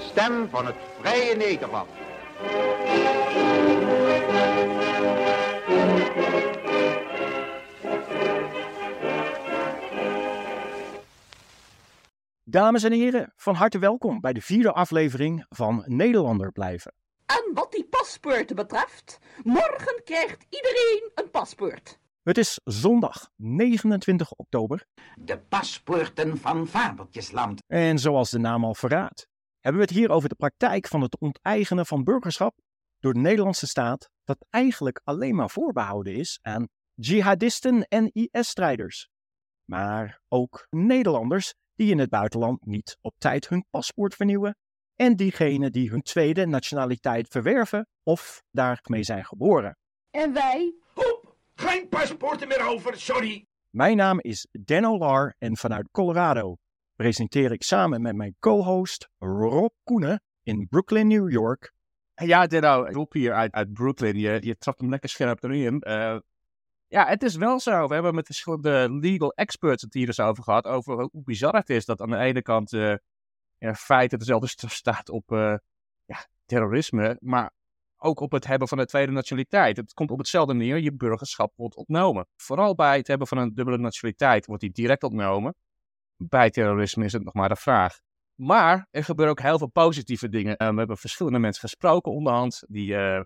de stem van het vrije Nederland. Dames en heren, van harte welkom bij de vierde aflevering van Nederlander blijven. En wat die paspoorten betreft, morgen krijgt iedereen een paspoort. Het is zondag 29 oktober De paspoorten van Fabeltjesland. en zoals de naam al verraadt, hebben we het hier over de praktijk van het onteigenen van burgerschap door de Nederlandse staat, dat eigenlijk alleen maar voorbehouden is aan jihadisten en IS-strijders. Maar ook Nederlanders die in het buitenland niet op tijd hun paspoort vernieuwen en diegenen die hun tweede nationaliteit verwerven of daarmee zijn geboren. En wij? Hop, geen paspoorten meer over, sorry. Mijn naam is Dan Lar en vanuit Colorado presenteer ik samen met mijn co-host Rob Koenen in Brooklyn, New York. Ja, Denno, Rob hier uit, Brooklyn. Je, je trapt hem lekker scherp erin. Eh, ja, het is wel zo. We hebben met verschillende legal experts het hier eens over gehad. Over hoe bizar het is dat aan de ene kant eh in feite dezelfde straf staat op eh, ja, terrorisme. Maar ook op het hebben van een tweede nationaliteit. Het komt op hetzelfde neer. Je burgerschap wordt ontnomen. Vooral bij het hebben van een dubbele nationaliteit wordt die direct ontnomen. Bij terrorisme is het nog maar de vraag. Maar er gebeuren ook heel veel positieve dingen. Eh, we hebben verschillende mensen gesproken onderhand. Die eh,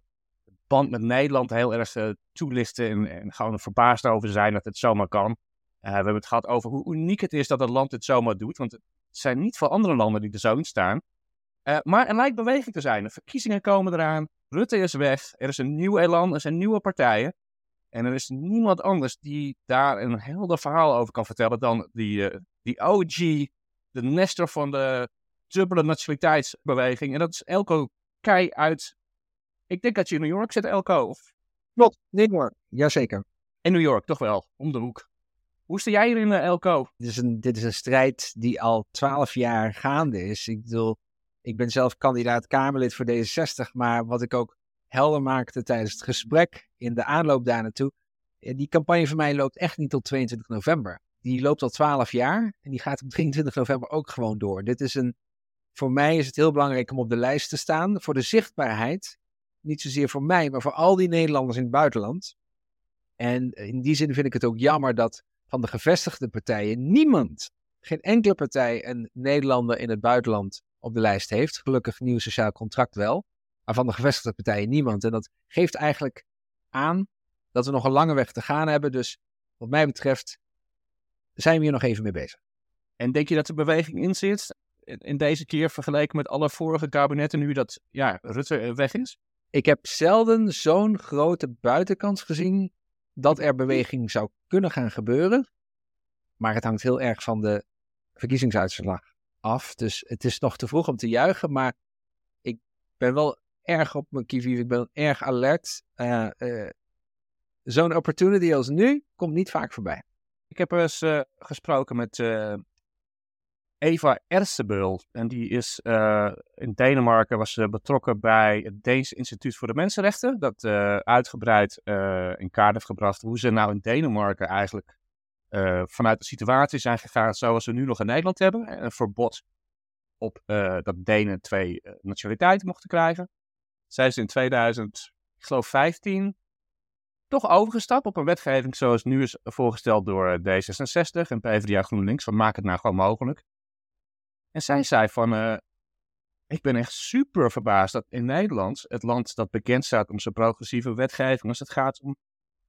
de band met Nederland heel erg eh, toelichten. En, en gewoon er verbaasd over zijn dat het zomaar kan. Eh, we hebben het gehad over hoe uniek het is dat het land dit zomaar doet. Want het zijn niet veel andere landen die er zo in staan. Eh, maar er lijkt beweging te zijn. De verkiezingen komen eraan. Rutte is weg. Er is een nieuw elan. Er zijn nieuwe partijen. En er is niemand anders die daar een helder verhaal over kan vertellen dan die, eh, die OG, de Nestor van de dubbele nationaliteitsbeweging. En dat is Elko Kei uit. Ik denk dat je in New York zit, Elko. Of Klopt, New York. Jazeker. in New York, toch wel. Om de hoek. Hoe sta jij hierin, eh, Elko? Dit is, een, dit is een strijd die al twaalf jaar gaande is. Ik bedoel, ik ben zelf kandidaat Kamerlid voor D66, maar wat ik ook helder maakte tijdens het gesprek in de aanloop daar naartoe, eh, die campagne van mij loopt echt niet tot 22 november. Die loopt al twaalf jaar en die gaat op 23 november ook gewoon door. Dit is een, voor mij is het heel belangrijk om op de lijst te staan, voor de zichtbaarheid. Niet zozeer voor mij, maar voor al die Nederlanders in het buitenland. En in die zin vind ik het ook jammer dat van de gevestigde partijen niemand, geen enkele partij, een Nederlander in het buitenland op de lijst heeft. Gelukkig nieuw sociaal contract wel. Maar van de gevestigde partijen niemand. En dat geeft eigenlijk aan dat we nog een lange weg te gaan hebben. Dus wat mij betreft zijn we hier nog even mee bezig. En denk je dat de beweging in zit in, deze keer vergeleken met alle vorige kabinetten nu dat ja, Rutte eh, weg is? Ik heb zelden zo'n grote buitenkans gezien dat er beweging zou kunnen gaan gebeuren. Maar het hangt heel erg van de verkiezingsuitslag af. Dus het is nog te vroeg om te juichen. Maar ik ben wel erg op mijn kivier. Ik ben erg alert. Eh, eh, zo'n opportunity als nu komt niet vaak voorbij. Ik heb eens eh, gesproken met eh, Eva Ersebul. En die is eh, in Denemarken was betrokken bij het Deense Instituut voor de Mensenrechten. Dat uitgebreid in kaart heeft gebracht hoe ze nou in Denemarken eigenlijk vanuit de situatie zijn gegaan zoals we nu nog in Nederland hebben. Een verbod op dat Denen twee nationaliteiten mochten krijgen. Zij is in 2000, ik geloof 15, toch overgestapt op een wetgeving zoals nu is voorgesteld door eh, D66 en PvdA GroenLinks. Van maak het nou gewoon mogelijk. En zij zei van, eh, ik ben echt super verbaasd dat in Nederland, het land dat bekend staat om zijn progressieve wetgeving, als het gaat om,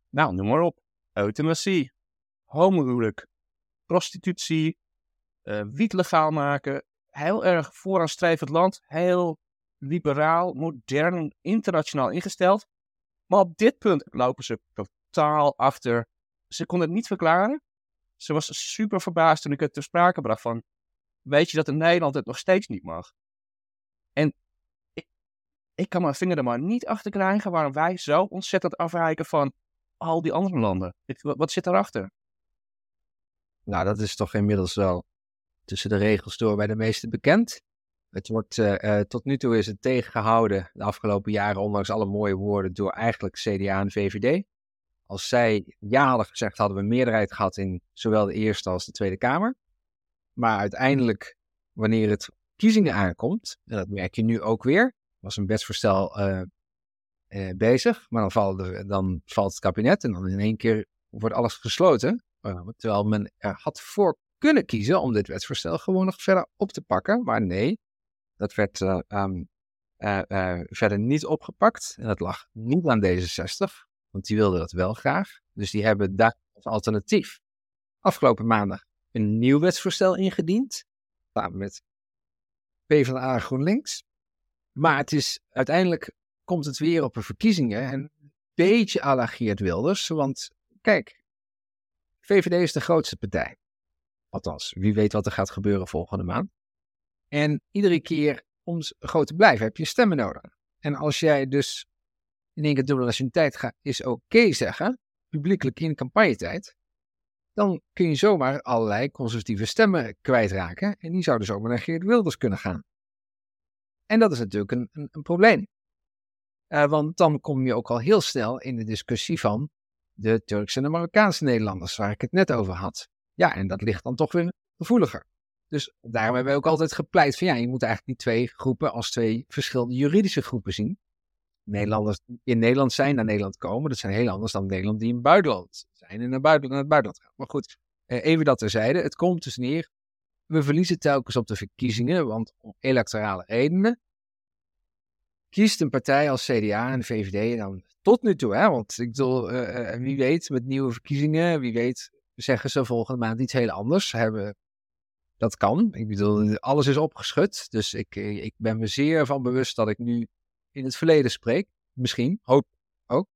nou noem maar op, euthanasie, homohuwelijk, prostitutie, eh wiet legaal maken, heel erg vooraanstrevend land, heel liberaal, modern, internationaal ingesteld. Maar op dit punt lopen ze totaal achter. Ze kon het niet verklaren. Ze was super verbaasd toen ik het ter sprake bracht van... Weet je dat in Nederland het nog steeds niet mag? En ik, ik kan mijn vinger er maar niet achter krijgen waarom wij zo ontzettend afwijken van al die andere landen. Wat, wat zit daarachter? Nou, dat is toch inmiddels wel tussen de regels door bij de meesten bekend. Het wordt, eh, eh, tot nu toe is het tegengehouden de afgelopen jaren, ondanks alle mooie woorden, door eigenlijk CDA en VVD. Als zij ja hadden gezegd, hadden we een meerderheid gehad in zowel de Eerste als de Tweede Kamer. Maar uiteindelijk, wanneer het verkiezingen aankomt, en dat merk je nu ook weer, er was een wetsvoorstel eh, bezig, maar dan, valt dan valt het kabinet en dan in één keer wordt alles gesloten. Terwijl men er had voor kunnen kiezen om dit wetsvoorstel gewoon nog verder op te pakken. Maar nee, dat werd eh, ehm, eh, eh, verder niet opgepakt. En dat lag niet aan D66, want die wilden dat wel graag. Dus die hebben daar als alternatief afgelopen maandag een nieuw wetsvoorstel ingediend. Samen met PvdA en GroenLinks. Maar het is, uiteindelijk komt het weer op een verkiezingen. En een beetje à la Geert Wilders. Want kijk, VVD is de grootste partij. Althans, wie weet wat er gaat gebeuren volgende maand. En iedere keer om groot te blijven heb je stemmen nodig. En als jij dus in één keer dubbele nationaliteit gaat, is oké zeggen, publiekelijk in campagnetijd, dan kun je zomaar allerlei conservatieve stemmen kwijtraken. En die zouden zomaar naar Geert Wilders kunnen gaan. En dat is natuurlijk een, een, een probleem. Eh, want dan kom je ook al heel snel in de discussie van de Turkse en de Marokkaanse Nederlanders, waar ik het net over had. Ja, en dat ligt dan toch weer gevoeliger. Dus daarom hebben we ook altijd gepleit van ja, je moet eigenlijk die twee groepen als twee verschillende juridische groepen zien. Nederlanders die in Nederland zijn, naar Nederland komen, dat zijn heel anders dan Nederland die in het buitenland zijn en naar, buiten, naar het buitenland gaan. Maar goed, eh, even dat terzijde. Het komt dus neer, we verliezen telkens op de verkiezingen, want om electorale redenen kiest een partij als CDA en VVD dan tot nu toe, hè, want ik bedoel, eh, eh, wie weet met nieuwe verkiezingen, wie weet zeggen ze volgende maand iets heel anders. Hebben, dat kan. Ik bedoel, alles is opgeschud. Dus ik, eh, ik ben me zeer van bewust dat ik nu in het verleden spreek. Misschien, hoop ook.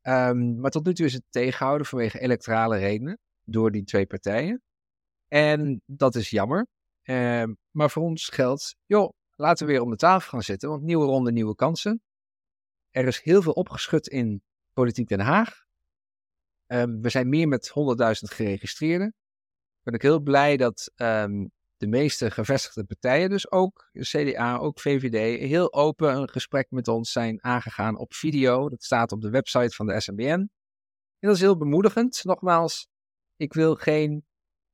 Ehm, maar tot nu toe is het tegenhouden vanwege electorale redenen door die twee partijen. En dat is jammer. Ehm, maar voor ons geldt, joh, laten we weer om de tafel gaan zitten. Want nieuwe ronde, nieuwe kansen. Er is heel veel opgeschud in Politiek Den Haag. Um, we zijn meer met 100.000 geregistreerden. Ben ik heel blij dat um, de meeste gevestigde partijen, dus ook CDA, ook VVD, heel open een gesprek met ons zijn aangegaan op video. Dat staat op de website van de SNBN. En dat is heel bemoedigend. Nogmaals, ik wil geen.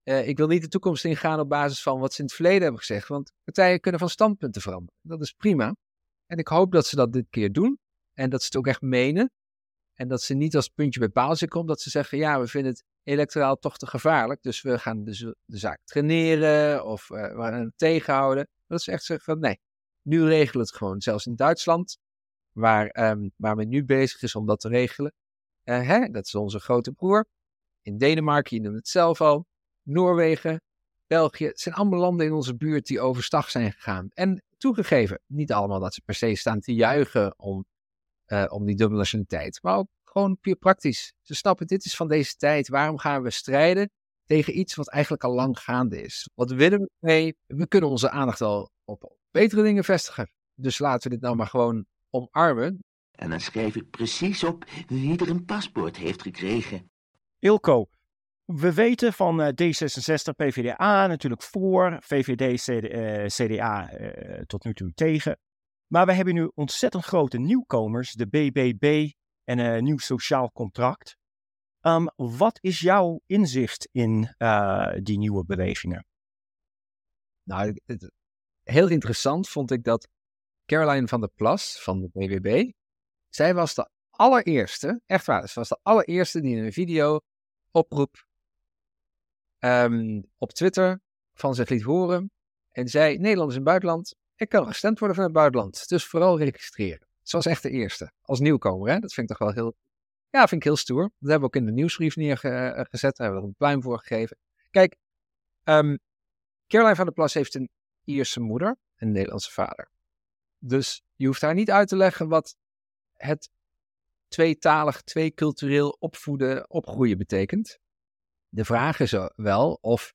Uh, ik wil niet de toekomst ingaan op basis van wat ze in het verleden hebben gezegd. Want partijen kunnen van standpunten veranderen. Dat is prima. En ik hoop dat ze dat dit keer doen. En dat ze het ook echt menen. En dat ze niet als puntje bij paaltje komt, dat ze zeggen, ja, we vinden het electoraal toch te gevaarlijk, dus we gaan de, zaak traineren of uh, we gaan het tegenhouden. Dat ze echt zeggen van, nee, nu regelen het gewoon. Zelfs in Duitsland, waar, um, waar men nu bezig is om dat te regelen, uh, hè, dat is onze grote broer. In Denemarken, je noemt het zelf al, Noorwegen, België, het zijn allemaal landen in onze buurt die overstag zijn gegaan. En toegegeven, niet allemaal dat ze per se staan te juichen om uh, om die dubbele nationaliteit. Maar ook gewoon puur praktisch. Ze snappen, dit is van deze tijd. Waarom gaan we strijden tegen iets wat eigenlijk al lang gaande is? Wat willen we mee? We kunnen onze aandacht wel op betere dingen vestigen. Dus laten we dit nou maar gewoon omarmen. En dan schrijf ik precies op wie er een paspoort heeft gekregen. Ilko, we weten van uh, D66, PvdA natuurlijk voor, VVD, CD, CDA uh, tot nu toe tegen. Maar we hebben nu ontzettend grote nieuwkomers, de BBB en een nieuw sociaal contract. Um, wat is jouw inzicht in uh, die nieuwe bewegingen? Nou, heel interessant vond ik dat Caroline van der Plas van de BBB, zij was de allereerste, echt waar, ze was de allereerste die in een video oproep um, op Twitter van zich liet horen en zei, Nederlanders in het buitenland, ik kan gestemd worden van het buitenland. Dus vooral registreren. Ze was echt de eerste. Als nieuwkomer, hè? Dat vind ik toch wel heel... Ja, vind ik heel stoer. Dat hebben we ook in de nieuwsbrief neergezet. Daar hebben we er een pluim voor gegeven. Kijk, um, Caroline van der Plas heeft een Ierse moeder en een Nederlandse vader. Dus je hoeft haar niet uit te leggen wat het tweetalig, tweecultureel opvoeden, opgroeien betekent. De vraag is wel of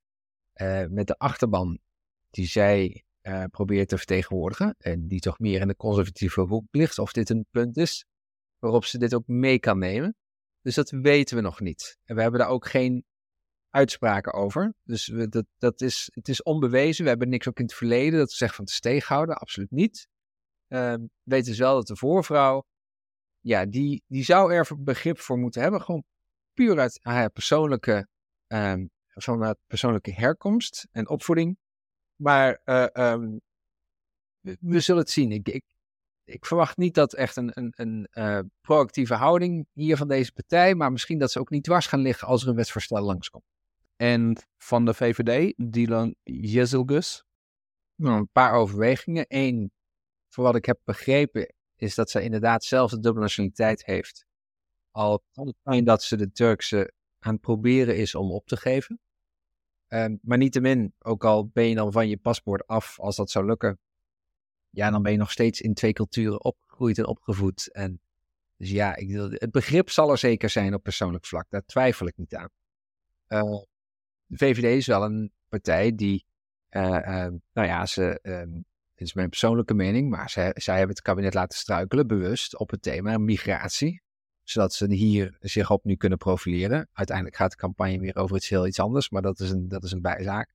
uh, met de achterban die zij uh, probeert te vertegenwoordigen. En die toch meer in de conservatieve hoek ligt. Of dit een punt is waarop ze dit ook mee kan nemen. Dus dat weten we nog niet. En we hebben daar ook geen uitspraken over. Dus dat, dat is, het is onbewezen. We hebben niks ook in het verleden dat we zeggen van te steeghouden. Absoluut niet. Uh, weten dus wel dat de voorvrouw, ja, die, die zou er begrip voor moeten hebben. Gewoon puur uit haar persoonlijke, um, vanuit persoonlijke herkomst en opvoeding. Maar uh, um, we, zullen het zien. Ik, ik, ik verwacht niet dat echt een, een, een eh, proactieve houding hier van deze partij, maar misschien dat ze ook niet dwars gaan liggen als er een wetsvoorstel langskomt. En van de VVD, Dylan Jezelgus. Nou, een paar overwegingen. Eén, voor wat ik heb begrepen, is dat zij inderdaad zelf de dubbele nationaliteit heeft. Al kan het zijn dat ze de Turkse aan het proberen is om op te geven. Um, maar niettemin, ook al ben je dan van je paspoort af, als dat zou lukken, ja, dan ben je nog steeds in twee culturen opgegroeid en opgevoed. En dus ja, ik, het begrip zal er zeker zijn op persoonlijk vlak, daar twijfel ik niet aan. Uh, de VVD is wel een partij die, uh, uh, nou ja, ze, dit is mijn persoonlijke mening, maar zij, zij hebben het kabinet laten struikelen, bewust, op het thema migratie zodat ze hier zich op nu kunnen profileren. Uiteindelijk gaat de campagne weer over iets heel iets anders, maar dat is een, dat is een bijzaak.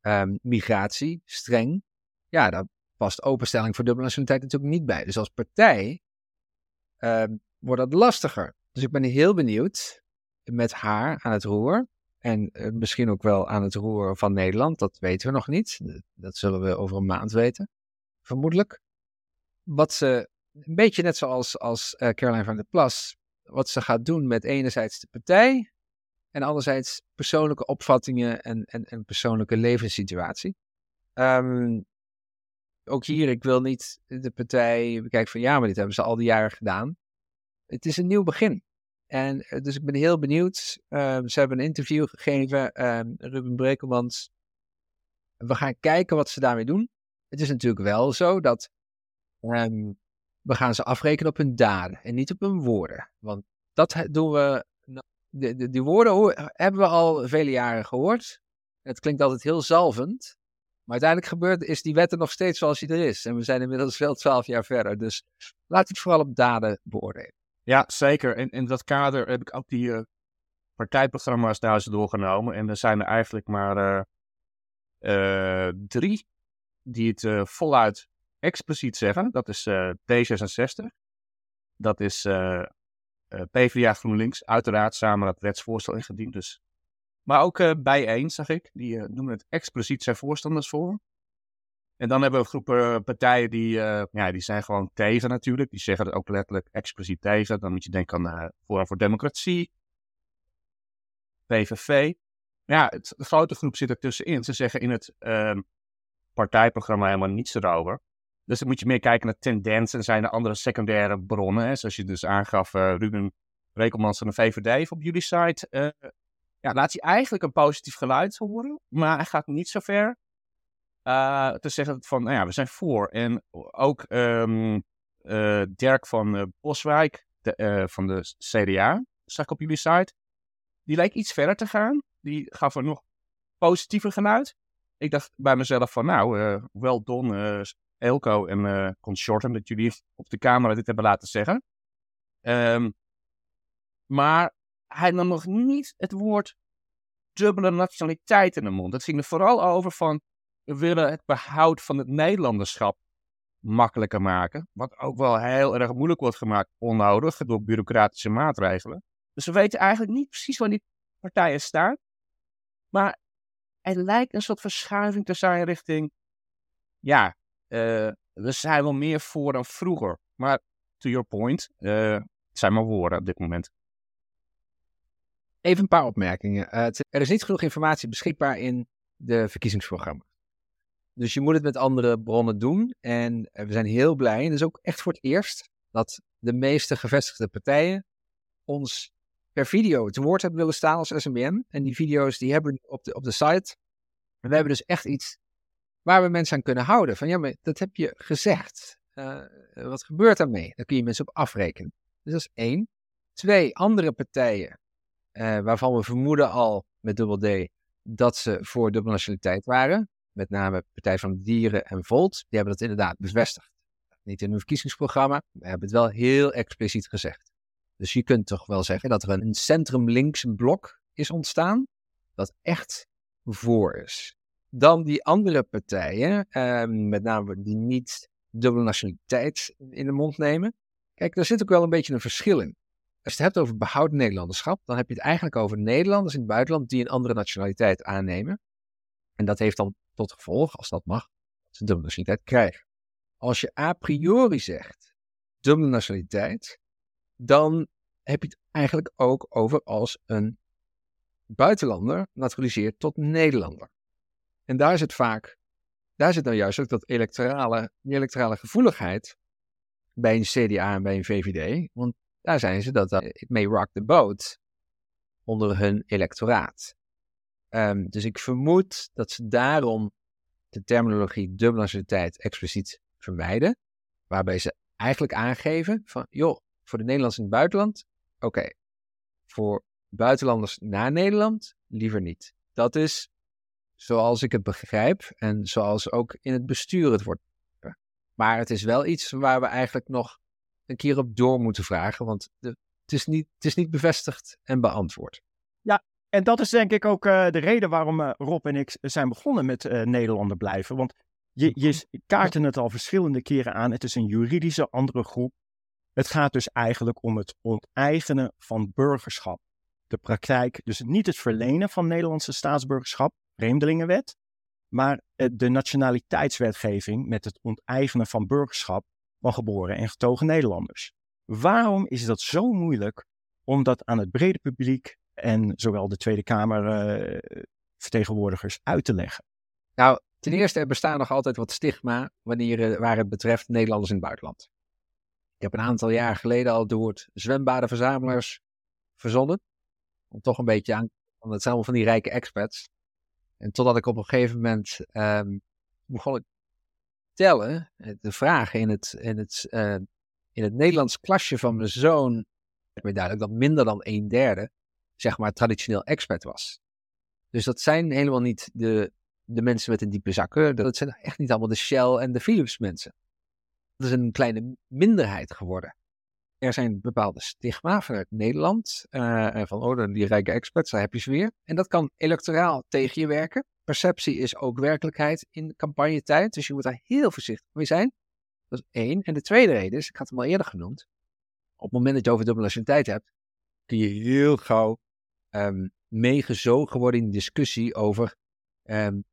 Um, migratie, streng. Ja, daar past openstelling voor dubbele nationaliteit natuurlijk niet bij. Dus als partij um, wordt dat lastiger. Dus ik ben heel benieuwd met haar aan het roer. En uh, misschien ook wel aan het roer van Nederland, dat weten we nog niet. Dat zullen we over een maand weten, vermoedelijk. Wat ze, een beetje net zoals als, uh, Caroline van der Plas, wat ze gaat doen met enerzijds de partij en anderzijds persoonlijke opvattingen en, en, persoonlijke levenssituatie. Um, ook hier, ik wil niet de partij bekijken van ja, maar dit hebben ze al die jaren gedaan. Het is een nieuw begin. En eh, dus ik ben heel benieuwd. Um, ze hebben een interview gegeven, um, Ruben Brekelmans. We gaan kijken wat ze daarmee doen. Het is natuurlijk wel zo dat we gaan ze afrekenen op hun daden en niet op hun woorden. Want dat doen we. De, de, die woorden hebben we al vele jaren gehoord. Het klinkt altijd heel zalvend. Maar uiteindelijk gebeurt, is die wet er nog steeds zoals hij er is. En we zijn inmiddels wel twaalf jaar verder. Dus laat het vooral op daden beoordelen. Ja, zeker. En in dat kader heb ik ook die uh, partijprogramma's daar doorgenomen. En er zijn er eigenlijk maar uh, uh, drie die het voluit expliciet zeggen. Dat is uh, D66. Dat is uh, uh, PvdA GroenLinks. Uiteraard samen dat wetsvoorstel ingediend. Dus. Maar ook uh, bijeen, zag ik. Die noemen het expliciet zijn voorstanders voor. En dan hebben we groepen partijen die, ja, die zijn gewoon tegen natuurlijk. Die zeggen het ook letterlijk expliciet tegen. Dan moet je denken aan Forum voor Democratie. PVV. Ja, het, de grote groep zit er tussenin. Ze zeggen in het ehm, partijprogramma helemaal niets erover. Dus dan moet je meer kijken naar tendensen. En zijn er andere secundaire bronnen. Hè? Zoals je dus aangaf, uh, Ruben Rekelmans van de VVD op jullie site. Uh, ja, laat hij eigenlijk een positief geluid horen. Maar hij gaat niet zo ver uh, te zeggen van, nou ja, we zijn voor. En ook um, Dirk van Boswijk van de CDA, zag ik op jullie site. Die leek iets verder te gaan. Die gaf er nog positiever geluid. Ik dacht bij mezelf van, nou, wel done Elko en uh, dat jullie op de camera dit hebben laten zeggen. Um, maar hij nam nog niet het woord dubbele nationaliteit in de mond. Het ging er vooral over van, we willen het behoud van het Nederlanderschap makkelijker maken. Wat ook wel heel erg moeilijk wordt gemaakt, onnodig, door bureaucratische maatregelen. Dus we weten eigenlijk niet precies waar die partijen staan. Maar er lijkt een soort verschuiving te zijn richting, ja, we zijn wel meer voor dan vroeger. Maar to your point, uh, het zijn maar woorden op dit moment. Even een paar opmerkingen. Uh, er is niet genoeg informatie beschikbaar in de verkiezingsprogramma. Dus je moet het met andere bronnen doen. En we zijn heel blij, en dat is ook echt voor het eerst, dat de meeste gevestigde partijen ons per video het woord hebben willen staan als SMBN. En die video's die hebben we op de, op de site. En we hebben dus echt iets waar we mensen aan kunnen houden. Van ja, maar dat heb je gezegd. Uh, wat gebeurt daarmee? Daar kun je mensen op afrekenen. Dus dat is één. Twee, andere partijen uh, waarvan we vermoeden al met dubbel D dat ze voor dubbele nationaliteit waren. Met name Partij van de Dieren en Volt. Die hebben dat inderdaad bevestigd. Niet in hun verkiezingsprogramma. We hebben het wel heel expliciet gezegd. Dus je kunt toch wel zeggen dat er een centrum-links blok is ontstaan. Dat echt voor is dan die andere partijen, ehm, met name die niet dubbele nationaliteit in de mond nemen. Kijk, daar zit ook wel een beetje een verschil in. Als je het hebt over behoud Nederlanderschap, dan heb je het eigenlijk over Nederlanders in het buitenland die een andere nationaliteit aannemen. En dat heeft dan tot gevolg, als dat mag, dat ze dubbele nationaliteit krijgen. als je a priori zegt dubbele nationaliteit, dan heb je het eigenlijk ook over als een buitenlander naturaliseert tot Nederlander. En daar zit vaak, daar zit nou juist ook dat electorale, die electorale gevoeligheid bij een CDA en bij een VVD. Want daar zijn ze dat, uh, it may rock the boat onder hun electoraat. Um, dus ik vermoed dat ze daarom de terminologie dubbele nationaliteit expliciet vermijden. Waarbij ze eigenlijk aangeven van, joh, voor de Nederlanders in het buitenland, oké. Voor buitenlanders naar Nederland, liever niet. Dat is zoals ik het begrijp en zoals ook in het bestuur het wordt. Maar het is wel iets waar we eigenlijk nog een keer op door moeten vragen, want de, het, is niet, het is niet bevestigd en beantwoord. Ja, en dat is denk ik ook uh, de reden waarom uh, Rob en ik zijn begonnen met uh, Nederlander blijven. Want je, je kaarten het al verschillende keren aan. Het is een juridische andere groep. Het gaat dus eigenlijk om het onteigenen van burgerschap. De praktijk, dus niet het verlenen van Nederlandse staatsburgerschap, vreemdelingenwet, maar de nationaliteitswetgeving met het onteigenen van burgerschap van geboren en getogen Nederlanders. Waarom is dat zo moeilijk om dat aan het brede publiek en zowel de Tweede Kamer uh, vertegenwoordigers uit te leggen? Nou, ten eerste, er bestaat nog altijd wat stigma wanneer, waar het betreft Nederlanders in het buitenland. Ik heb een aantal jaar geleden al door het zwembadenverzamelaars verzonnen. Om toch een beetje aan, want het zijn allemaal van die rijke expats. En totdat ik op een gegeven moment um, begon ik tellen, de vragen in het, in het, uh, in het Nederlands klasje van mijn zoon, werd me duidelijk dat minder dan een derde, zeg maar, traditioneel expat was. Dus dat zijn helemaal niet de, de mensen met een diepe zakken, dat zijn echt niet allemaal de Shell en de Philips mensen. Dat is een kleine minderheid geworden. Er zijn bepaalde stigma vanuit Nederland. Uh, van, oh, die rijke experts, daar heb je ze weer. En dat kan electoraal tegen je werken. Perceptie is ook werkelijkheid in campagnetijd. Dus je moet daar heel voorzichtig mee zijn. Dat is één. En de tweede reden is, ik had hem al eerder genoemd. Op het moment dat je over dubbele nationaliteit hebt, kun je heel gauw um, meegezogen worden in discussie over um,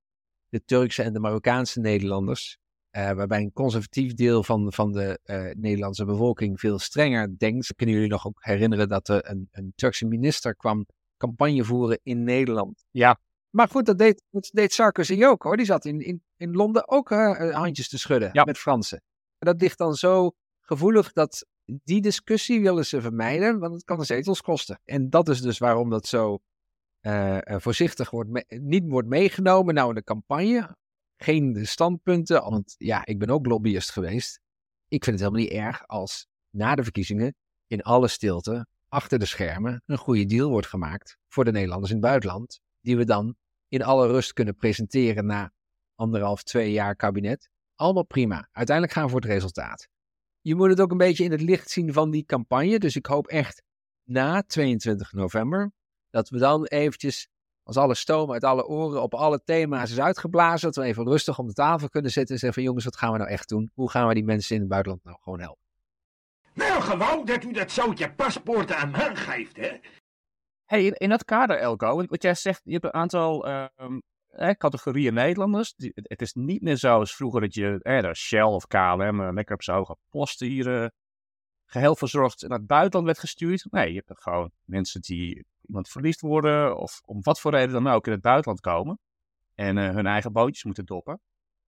de Turkse en de Marokkaanse Nederlanders. Uh, waarbij een conservatief deel van, van de uh, Nederlandse bevolking veel strenger denkt. Kunnen jullie nog ook herinneren dat er een, een Turkse minister kwam campagne voeren in Nederland? Ja. Maar goed, dat deed, dat deed Sarkozy ook hoor. Die zat in, in, in Londen ook uh, handjes te schudden ja. met Fransen. En dat ligt dan zo gevoelig dat die discussie willen ze vermijden, want het kan de zetels kosten. En dat is dus waarom dat zo voorzichtig wordt niet wordt meegenomen nou in de campagne geen standpunten, want ja, ik ben ook lobbyist geweest. Ik vind het helemaal niet erg als na de verkiezingen in alle stilte achter de schermen een goede deal wordt gemaakt voor de Nederlanders in het buitenland, die we dan in alle rust kunnen presenteren na anderhalf, twee jaar kabinet. Allemaal prima. Uiteindelijk gaan we voor het resultaat. Je moet het ook een beetje in het licht zien van die campagne. Dus ik hoop echt na 22 november dat we dan eventjes als alle stoom uit alle oren op alle thema's is uitgeblazen, dat we even rustig om de tafel kunnen zitten en zeggen van jongens, wat gaan we nou echt doen? Hoe gaan we die mensen in het buitenland nou gewoon helpen? Nou, gewoon dat u dat zoutje paspoorten aan mij geeft, hè? hey, in, in dat kader, Elko, wat jij zegt, je hebt een aantal uh, categorieën Nederlanders. Die, het is niet meer zoals vroeger dat je eh, Shell of KLM uh, lekker op zijn hoge posten hier uh, geheel verzorgd naar het buitenland werd gestuurd. Nee, je hebt gewoon mensen die iemand verliefd worden of om wat voor reden dan ook in het buitenland komen en uh, hun eigen bootjes moeten doppen.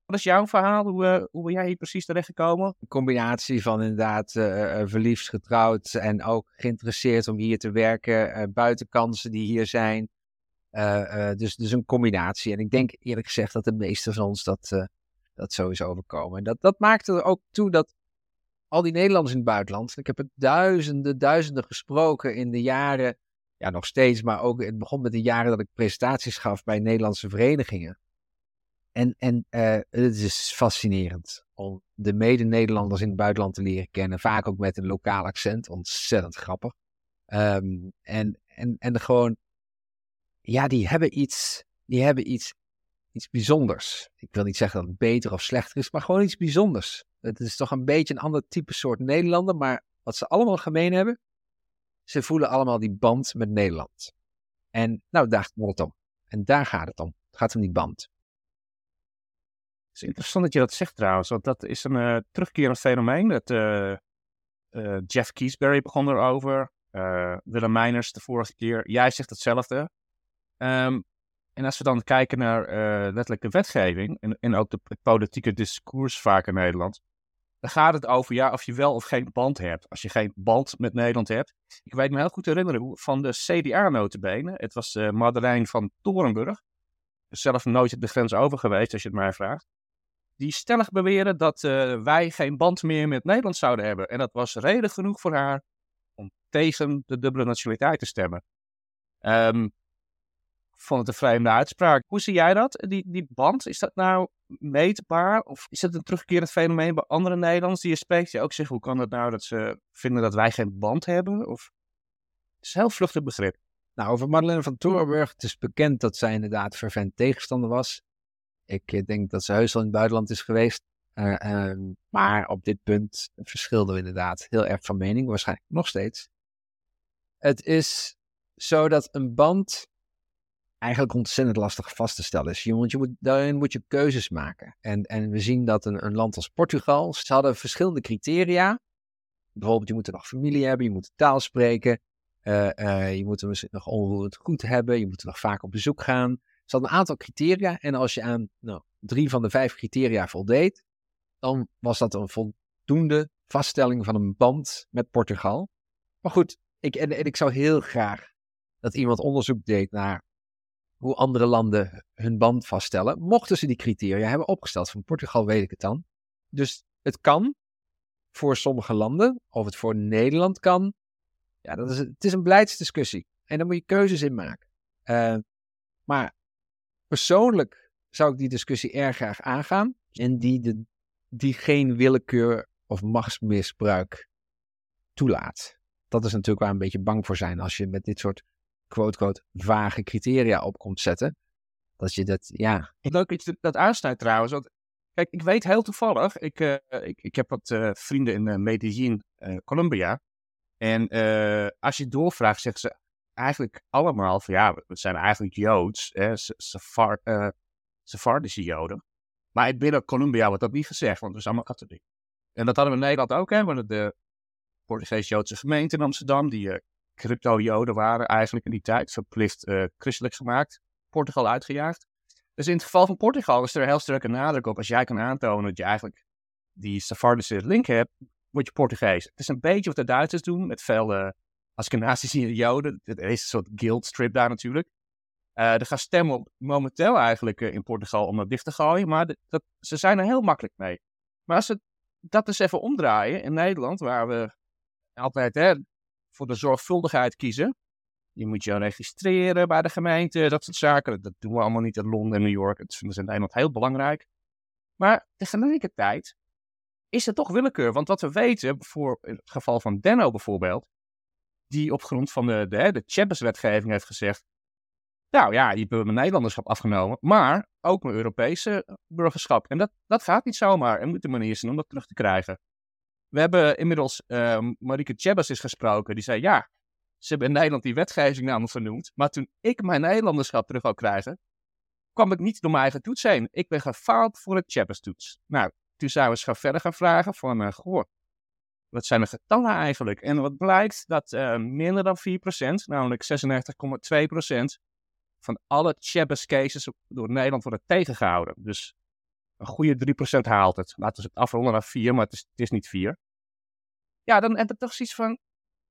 Wat is jouw verhaal? Hoe, uh, hoe ben jij hier precies terechtgekomen? Een combinatie van inderdaad uh, verliefd, getrouwd en ook geïnteresseerd om hier te werken, buitenkansen die hier zijn. dus, dus een combinatie. En ik denk eerlijk gezegd dat de meeste van ons dat, dat zo is overkomen. En dat, dat maakte er ook toe dat al die Nederlanders in het buitenland, ik heb er duizenden, duizenden gesproken in de jaren ja, nog steeds, maar ook het begon met de jaren dat ik presentaties gaf bij Nederlandse verenigingen. En, en uh, het is fascinerend om de mede-Nederlanders in het buitenland te leren kennen. Vaak ook met een lokaal accent. Ontzettend grappig. Um, en, en, en gewoon, ja, die hebben iets, die hebben iets, iets bijzonders. Ik wil niet zeggen dat het beter of slechter is, maar gewoon iets bijzonders. Het is toch een beetje een ander type soort Nederlander, maar wat ze allemaal gemeen hebben, ze voelen allemaal die band met Nederland. En nou, daar gaat het om. En daar gaat het om. Het gaat om die band. Het is interessant dat je dat zegt trouwens, want dat is een eh, terugkerend fenomeen. Dat, eh, eh, Jeff Kiesbury begon erover, Willem Meiners de vorige keer. Jij zegt hetzelfde. Ehm, en als we dan kijken naar letterlijk de wetgeving en, en ook de, het politieke discours vaak in Nederland, dan gaat het over ja, of je wel of geen band hebt. Als je geen band met Nederland hebt. Ik weet me heel goed herinneren hoe- van de CDA notabene. Het was uh, Madeleine van Torenburg. Zelf nooit de grens over geweest, als je het mij vraagt. Die stellig beweren dat eh, wij geen band meer met Nederland zouden hebben. En dat was reden genoeg voor haar om tegen de dubbele nationaliteit te stemmen. Ik vond het een vreemde uitspraak. Hoe zie jij dat? Die, die band, is dat nou meetbaar? Of is het een terugkerend fenomeen bij andere Nederlanders die je spreekt? Die ook zeggen, hoe kan het nou dat ze vinden dat wij geen band hebben? Of... Het is een heel vluchtig begrip. Nou, over Madeleine van Torenburg. Het is bekend dat zij inderdaad fervent tegenstander was. Ik eh, denk dat ze heus wel in het buitenland is geweest. Eh, ehm, maar op dit punt verschilden we inderdaad heel erg van mening. Waarschijnlijk nog steeds. Het is zo dat een band eigenlijk ontzettend lastig vast te stellen is. Je, want je moet, daarin moet je keuzes maken. En, en we zien dat een, een land als Portugal, ze hadden verschillende criteria. Bijvoorbeeld, je moet er nog familie hebben, je moet de taal spreken. eh, eh, je moet er misschien nog onroerend goed hebben, je moet er nog vaak op bezoek gaan. Ze hadden een aantal criteria en als je aan nou, drie van de vijf criteria voldeed, dan was dat een voldoende vaststelling van een band met Portugal. Maar goed, ik, en, en ik zou heel graag dat iemand onderzoek deed naar hoe andere landen hun band vaststellen. Mochten ze die criteria hebben opgesteld. Van Portugal weet ik het dan. Dus het kan voor sommige landen. Of het voor Nederland kan. Ja, dat is, het is een beleidsdiscussie. En daar moet je keuzes in maken. Eh, maar persoonlijk zou ik die discussie erg graag aangaan. En die, de, die geen willekeur of machtsmisbruik toelaat. Dat is natuurlijk waar een beetje bang voor zijn als je met dit soort quote-quote vage criteria op komt zetten. Dat je dat, ja. Leuk dat je dat aansnijdt trouwens. Want, kijk, ik weet heel toevallig, ik, eh, ik, ik heb wat eh, vrienden in uh, Medellin, uh, Colombia. En als je doorvraagt, zeggen ze eigenlijk allemaal van ja, we zijn eigenlijk Joods, hè, Sephardische Joden. Maar binnen Colombia wordt dat niet gezegd, want we zijn allemaal katholiek. En dat hadden we in Nederland ook, hè, want de Portugees-Joodse gemeente in Amsterdam, die crypto-Joden waren eigenlijk in die tijd, verplicht uh, christelijk gemaakt, Portugal uitgejaagd. Dus in het geval van Portugal is er heel sterke nadruk op, als jij kan aantonen dat je eigenlijk die Sephardische link hebt, word je Portugees. Het is een beetje wat de Duitsers doen, met veel uh, Askenazische Joden. Er is een soort guild strip daar natuurlijk. Uh, er gaan stemmen op momenteel eigenlijk in Portugal om dat dicht te gooien, maar dat, ze zijn er heel makkelijk mee. Maar als we dat eens even omdraaien in Nederland, waar we altijd hè, voor de zorgvuldigheid kiezen. Je moet je registreren bij de gemeente, dat soort zaken. Dat doen we allemaal niet in Londen en New York. Dat vinden ze in Nederland heel belangrijk. Maar tegelijkertijd is het toch willekeur. Want wat we weten, voor het geval van Denno bijvoorbeeld, die op grond van de, de, de Champions-wetgeving heeft gezegd, nou ja, die hebben mijn Nederlanderschap afgenomen, maar ook mijn Europese burgerschap. En dat, dat gaat niet zomaar. Er moet een manier zijn om dat terug te krijgen. We hebben inmiddels uh, Marieke Tjebbers is gesproken. Die zei, ja, ze hebben in Nederland die wetgeving namelijk vernoemd. Maar toen ik mijn Nederlanderschap terug wou krijgen, kwam ik niet door mijn eigen toets heen. Ik ben gefaald voor het Tjebbers toets. Nou, toen zijn we eens gaan verder gaan vragen van, uh, goh, wat zijn de getallen eigenlijk? En wat blijkt dat uh, minder dan 4%, namelijk 96,2% van alle Tjebbers cases door Nederland worden tegengehouden. Dus een goede 3% haalt het. Laten we het afronden naar 4, maar het is, het is niet 4. Ja, dan heb ik toch zoiets van.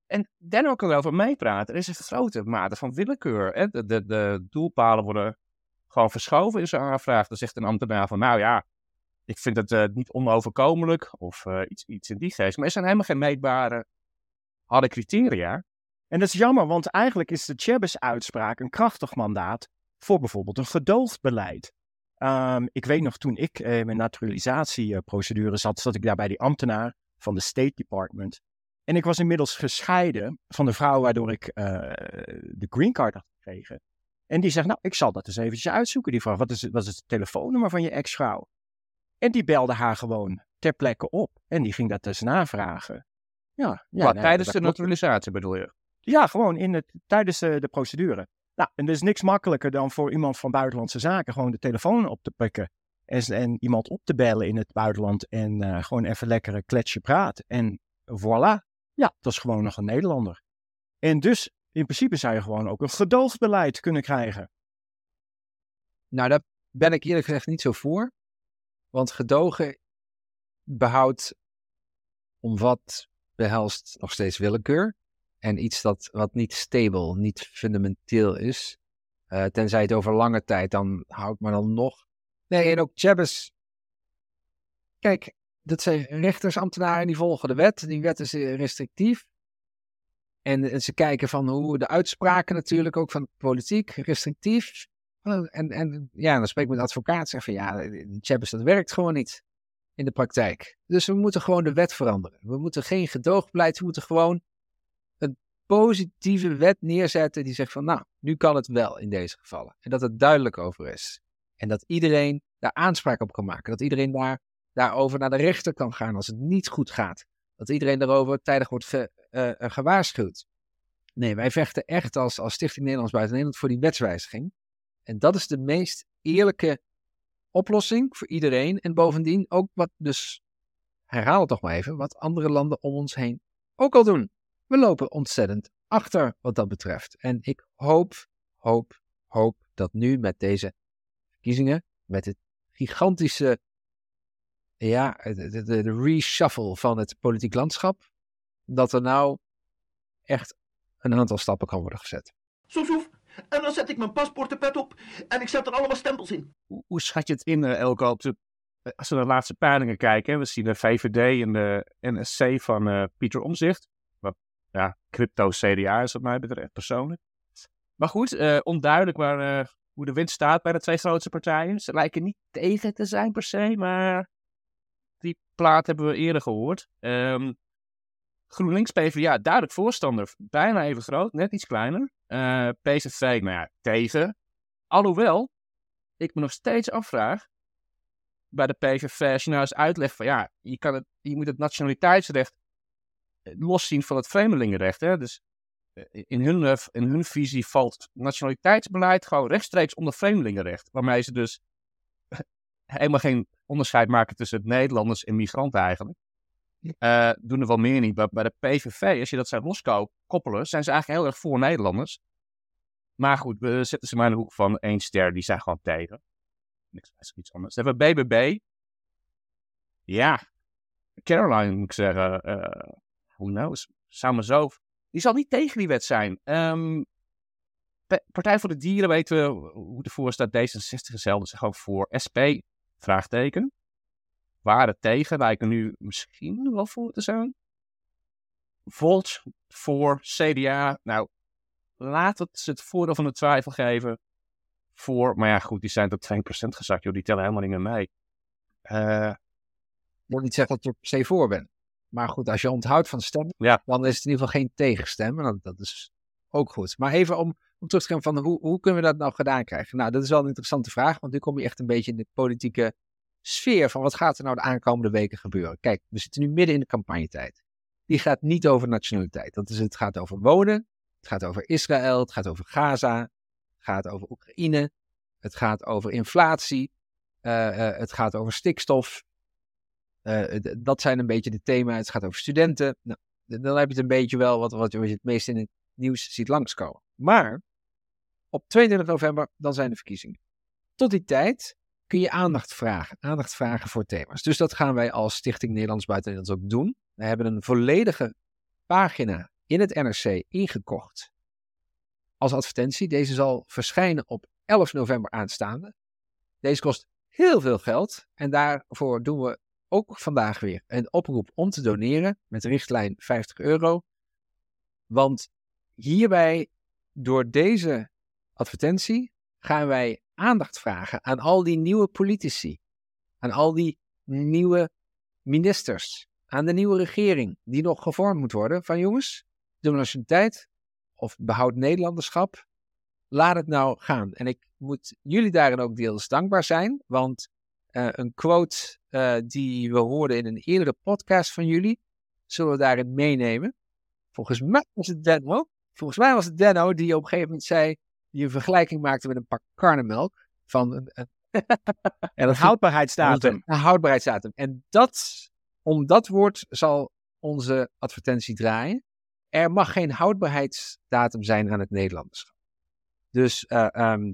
En Denno kan erover meepraten. Er is een grote mate van willekeur. Hè? De, de, de doelpalen worden gewoon verschoven in zijn aanvraag. Dan zegt een ambtenaar van, nou ja, ik vind het uh, niet onoverkomelijk of uh, iets, iets in die geest. Maar er zijn helemaal geen meetbare harde criteria. En dat is jammer, want eigenlijk is de Chebes-uitspraak een krachtig mandaat voor bijvoorbeeld een gedoogdbeleid. Um, ik weet nog toen ik uh, mijn naturalisatieprocedure zat, zat ik daar bij die ambtenaar van de State Department. En ik was inmiddels gescheiden van de vrouw waardoor ik uh, de green card had gekregen. En die zegt, nou, ik zal dat eens eventjes uitzoeken. Die vraag, wat is, wat is het telefoonnummer van je ex-vrouw? En die belde haar gewoon ter plekke op. En die ging dat dus navragen. Ja, ja Wat, tijdens de naturalisatie bedoel je? Ja, gewoon in het, tijdens de, de procedure. Nou, en er is niks makkelijker dan voor iemand van buitenlandse zaken gewoon de telefoon op te pikken en, iemand op te bellen in het buitenland en eh, gewoon even lekker een kletsje praat. En voilà, ja, dat is gewoon nog een Nederlander. En dus in principe zou je gewoon ook een gedoogbeleid kunnen krijgen. Nou, daar ben ik eerlijk gezegd niet zo voor. Want gedogen behoudt, omvat, behelst nog steeds willekeur. En iets dat wat niet stable, niet fundamenteel is. Uh, tenzij het over lange tijd dan houdt, maar dan nog. Nee, en ook Chabas. Kijk, dat zijn rechtersambtenaren die volgen de wet. Die wet is eh, restrictief. En, en, ze kijken van hoe de uitspraken natuurlijk ook van politiek, restrictief. En, en ja, dan spreek ik met de advocaat zeg van ja, Chabas dat werkt gewoon niet in de praktijk. Dus we moeten gewoon de wet veranderen. We moeten geen gedoogbeleid, we moeten gewoon positieve wet neerzetten die zegt van nou, nu kan het wel in deze gevallen. En dat het duidelijk over is. En dat iedereen daar aanspraak op kan maken. Dat iedereen daar, daarover naar de rechter kan gaan als het niet goed gaat. Dat iedereen daarover tijdig wordt ge, uh, gewaarschuwd. Nee, wij vechten echt als, als Stichting Nederlands Buiten Nederland voor die wetswijziging. En dat is de meest eerlijke oplossing voor iedereen. En bovendien ook wat dus, herhaal het toch maar even, wat andere landen om ons heen ook al doen. We lopen ontzettend achter wat dat betreft. En ik hoop, hoop, hoop dat nu met deze verkiezingen, met het gigantische, ja, de, de, de reshuffle van het politiek landschap, dat er nou echt een aantal stappen kan worden gezet. Soef, soef. En dan zet ik mijn paspoortenpet op en ik zet er allemaal stempels in. Hoe, hoe schat je het in, uh, Elko? Op de, als we naar de laatste peilingen kijken, we zien de VVD en de NSC van uh, Pieter Omzicht. Ja, crypto-CDA is wat mij betreft, persoonlijk. Maar goed, uh, onduidelijk waar, hoe de wind staat bij de twee grootste partijen. Ze lijken niet tegen te zijn per se, maar die plaat hebben we eerder gehoord. Um, GroenLinks, PvdA, duidelijk voorstander. Bijna even groot, net iets kleiner. Uh, PVV, nou ja, tegen. Alhoewel, ik me nog steeds afvraag bij de PVV, als je nou eens uitlegt van ja, je, kan het, je moet het nationaliteitsrecht loszien van het vreemdelingenrecht. Hè? Dus in hun, in hun visie valt nationaliteitsbeleid gewoon rechtstreeks onder vreemdelingenrecht. Waarmee ze dus helemaal geen onderscheid maken tussen het Nederlanders en migranten eigenlijk. Uh, doen er wel meer niet. Bij, bij de PVV, als je dat zou loskoppelen, zijn ze eigenlijk heel erg voor Nederlanders. Maar goed, we zetten ze maar in de hoek van één ster, die zijn gewoon tegen. Niks is iets anders. Dan hebben we BBB. Ja, Caroline moet ik zeggen. Uh, who maar zo. Die zal niet tegen die wet zijn. Um, Partij voor de Dieren weten we hoe de voor staat. D66 is zich ook voor. SP, vraagteken waren tegen, lijken nu misschien wel voor te zijn. Volt voor CDA. Nou, laat het het voordeel van de twijfel geven. Voor, maar ja, goed, die zijn tot 2% gezakt, joh. Die tellen helemaal niet meer mee. Uh, ik wil niet zeggen dat je per se voor bent. Maar goed, als je onthoudt van stemmen, ja. dan is het in ieder geval geen tegenstem. En dat, dat is ook goed. Maar even om, om terug te gaan van hoe, hoe kunnen we dat nou gedaan krijgen? Nou, dat is wel een interessante vraag, want nu kom je echt een beetje in de politieke sfeer van wat gaat er nou de aankomende weken gebeuren. Kijk, we zitten nu midden in de campagnetijd. Die gaat niet over nationaliteit. Dat is, het gaat over wonen, het gaat over Israël, het gaat over Gaza, het gaat over Oekraïne, het gaat over inflatie, uh, uh, het gaat over stikstof. Uh, dat zijn een beetje de thema's. Het gaat over studenten. Nou, dan heb je het een beetje wel wat, wat je het meest in het nieuws ziet langskomen. Maar op 22 november, dan zijn de verkiezingen. Tot die tijd kun je aandacht vragen. Aandacht vragen voor thema's. Dus dat gaan wij als Stichting Nederlands Buiten Nederlands ook doen. We hebben een volledige pagina in het NRC ingekocht als advertentie. Deze zal verschijnen op 11 november aanstaande. Deze kost heel veel geld en daarvoor doen we ook vandaag weer een oproep om te doneren met richtlijn 50 euro. Want hierbij, door deze advertentie, gaan wij aandacht vragen aan al die nieuwe politici, aan al die nieuwe ministers, aan de nieuwe regering die nog gevormd moet worden. Van jongens, de nationaliteit of behoud Nederlanderschap, laat het nou gaan. En ik moet jullie daarin ook deels dankbaar zijn, want uh, een quote uh, die we hoorden in een eerdere podcast van jullie, zullen we daarin meenemen. Volgens mij was het Denno. Volgens mij was het Denno die op een gegeven moment zei: die een vergelijking maakte met een pak karnemelk. Van een, een en Een dat houdbaarheidsdatum. Een houdbaarheidsdatum. En dat, om dat woord zal onze advertentie draaien. Er mag geen houdbaarheidsdatum zijn aan het Nederlanderschap. Dus, eh ehm,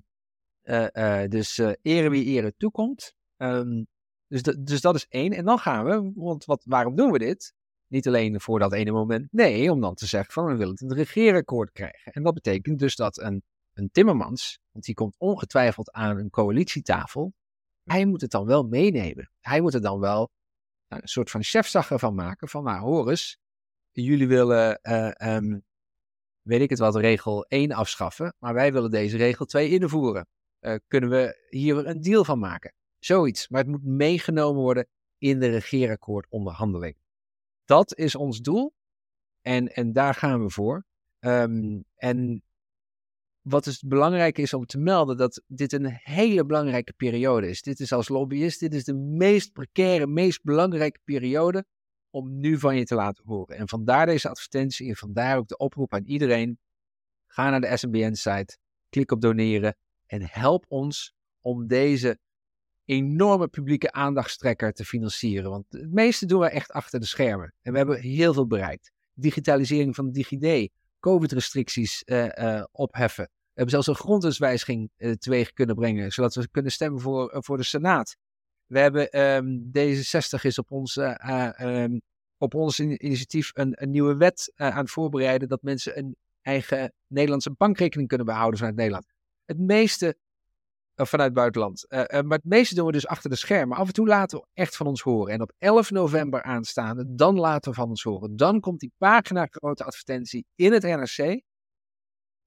eh, eh, dus eh, ere wie ere toekomt. Ehm, dus, dus dat is één. En dan gaan we, want wat, waarom doen we dit? Niet alleen voor dat ene moment. Nee, om dan te zeggen van we willen het regeerakkoord krijgen. En dat betekent dus dat een, een Timmermans, want die komt ongetwijfeld aan een coalitietafel. Hij moet het dan wel meenemen. Hij moet er dan wel nou, een soort van chefzag ervan maken. Van nou hoor jullie willen, eh, ehm, weet ik het wat, regel 1 afschaffen. Maar wij willen deze regel 2 invoeren. Eh, kunnen we hier een deal van maken? Zoiets. Maar het moet meegenomen worden in de regeerakkoord onderhandeling. Dat is ons doel. En, en daar gaan we voor. Ehm, en wat dus belangrijk is om te melden, dat dit een hele belangrijke periode is. Dit is als lobbyist, dit is de meest precaire, meest belangrijke periode om nu van je te laten horen. En vandaar deze advertentie en vandaar ook de oproep aan iedereen. Ga naar de SNBN-site, klik op doneren en help ons om deze enorme publieke aandachtstrekker te financieren. Want het meeste doen we echt achter de schermen. En we hebben heel veel bereikt. Digitalisering van DigiD, COVID-restricties eh, eh, opheffen. We hebben zelfs een grondwetswijziging eh, teweeg kunnen brengen, zodat we kunnen stemmen voor, voor de Senaat. We hebben ehm, D66 is op ons, eh, eh, ehm, op ons in- initiatief een, een nieuwe wet aan het voorbereiden dat mensen een eigen Nederlandse bankrekening kunnen behouden vanuit Nederland. Het meeste of vanuit het buitenland. Eh, eh, maar het meeste doen we dus achter de schermen. Af en toe laten we echt van ons horen. En op 11 november aanstaande, dan laten we van ons horen. Dan komt die pagina grote advertentie in het NRC.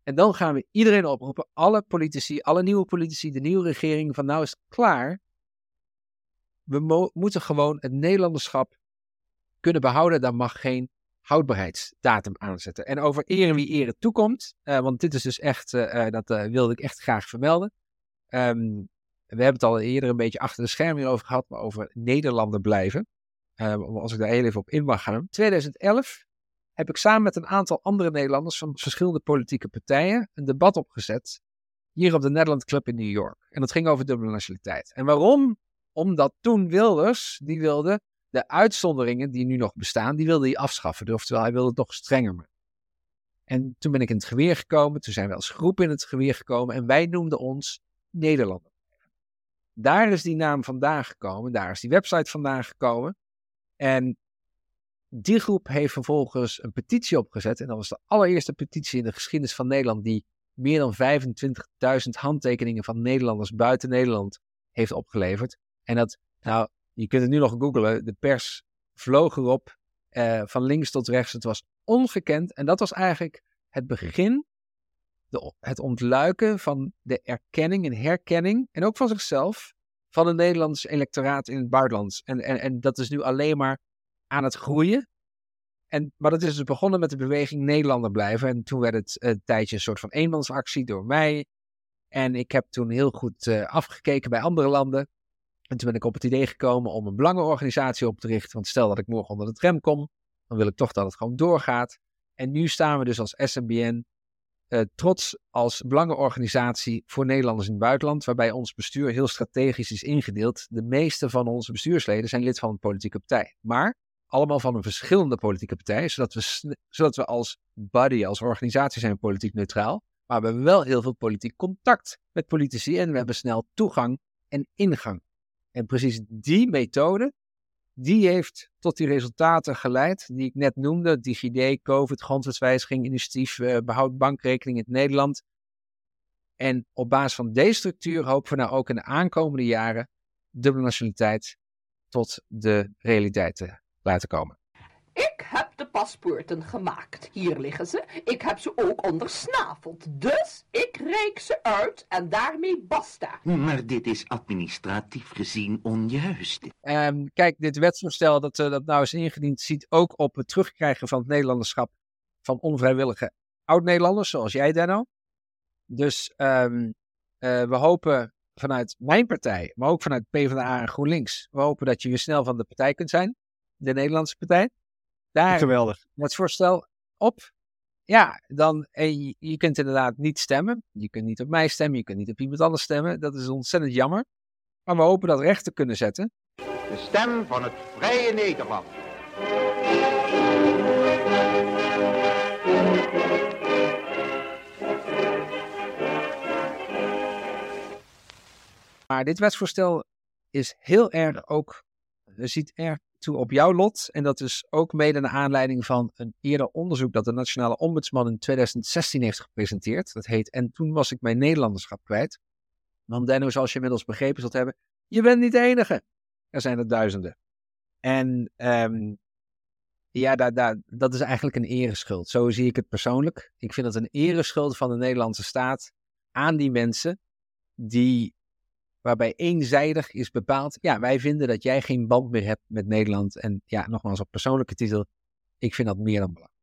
En dan gaan we iedereen oproepen, alle politici, alle nieuwe politici, de nieuwe regering, van nou is het klaar. We mo- moeten gewoon het Nederlanderschap kunnen behouden. Daar mag geen houdbaarheidsdatum aanzetten. En over ere wie ere toekomt, eh, want dit is dus echt, eh, eh, dat eh, wilde ik echt graag vermelden. Ehm, we hebben het al eerder een beetje achter de schermen hierover gehad, maar over Nederlander blijven. Ehm, als ik daar heel even op in mag gaan. 2011 heb ik samen met een aantal andere Nederlanders van verschillende politieke partijen een debat opgezet. Hier op de Nederland Club in New York. En dat ging over dubbele nationaliteit. En waarom? Omdat toen Wilders, die wilde de uitzonderingen die nu nog bestaan, die wilde hij afschaffen. Oftewel, hij wilde het nog strenger maken. En toen ben ik in het geweer gekomen. Toen zijn we als groep in het geweer gekomen. En wij noemden ons Nederlander. Daar is die naam vandaan gekomen. Daar is die website vandaan gekomen. En die groep heeft vervolgens een petitie opgezet. En dat was de allereerste petitie in de geschiedenis van Nederland. die meer dan 25.000 handtekeningen van Nederlanders buiten Nederland heeft opgeleverd. En dat, nou, je kunt het nu nog googlen. De pers vloog erop. eh, van links tot rechts. Het was ongekend. En dat was eigenlijk het begin het ontluiken van de erkenning en herkenning, en ook van zichzelf, van het Nederlands electoraat in het buitenland. En, en, en dat is nu alleen maar aan het groeien. En, maar dat is dus begonnen met de beweging Nederlander blijven. En toen werd het een tijdje een soort van eenmansactie door mij. En ik heb toen heel goed eh, afgekeken bij andere landen. En toen ben ik op het idee gekomen om een belangenorganisatie op te richten. Want stel dat ik morgen onder de tram kom, dan wil ik toch dat het gewoon doorgaat. En nu staan we dus als SNBN eh, trots als belangenorganisatie voor Nederlanders in het buitenland, waarbij ons bestuur heel strategisch is ingedeeld. De meeste van onze bestuursleden zijn lid van een politieke partij, maar allemaal van een verschillende politieke partij, zodat we, zodat we als body, als organisatie zijn politiek neutraal, maar we hebben wel heel veel politiek contact met politici en we hebben snel toegang en ingang. En precies die methode, die heeft tot die resultaten geleid die ik net noemde. DigiD, COVID, grondwetswijziging, initiatief, eh, behoud bankrekening in het Nederland. En op basis van deze structuur hopen we nou ook in de aankomende jaren dubbele nationaliteit tot de realiteit te laten komen. Ik heb de paspoorten gemaakt. Hier liggen ze. Ik heb ze ook ondersnaveld. Dus ik reik ze uit en daarmee basta. Maar dit is administratief gezien onjuist. Ehm, kijk, dit wetsvoorstel dat, eh, dat nou is ingediend, ziet ook op het terugkrijgen van het Nederlanderschap van onvrijwillige oud-Nederlanders, zoals jij, Denno. Dus ehm, eh, we hopen vanuit mijn partij, maar ook vanuit PvdA en GroenLinks, we hopen dat je weer snel van de partij kunt zijn, de Nederlandse partij. Daar Geweldig. het voorstel op. Ja, dan, en je, je kunt inderdaad niet stemmen. Je kunt niet op mij stemmen, je kunt niet op iemand anders stemmen. Dat is ontzettend jammer. Maar we hopen dat recht te kunnen zetten. De stem van het Vrije Nederland. Maar dit wetsvoorstel is heel erg ook, ziet erg toe op jouw lot. En dat is ook mede naar aanleiding van een eerder onderzoek dat de Nationale Ombudsman in 2016 heeft gepresenteerd. Dat heet En toen was ik mijn Nederlanderschap kwijt. Want Denno, zoals je inmiddels begrepen zult hebben, je bent niet de enige. Er zijn er duizenden. En ehm, ja, da, da, dat is eigenlijk een ereschuld. Zo zie ik het persoonlijk. Ik vind het een ereschuld van de Nederlandse staat aan die mensen die waarbij eenzijdig is bepaald, ja, wij vinden dat jij geen band meer hebt met Nederland. En ja, nogmaals op persoonlijke titel, ik vind dat meer dan belangrijk.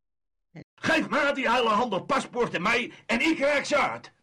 Geef maar die hele handel paspoorten mij en ik raak ze uit.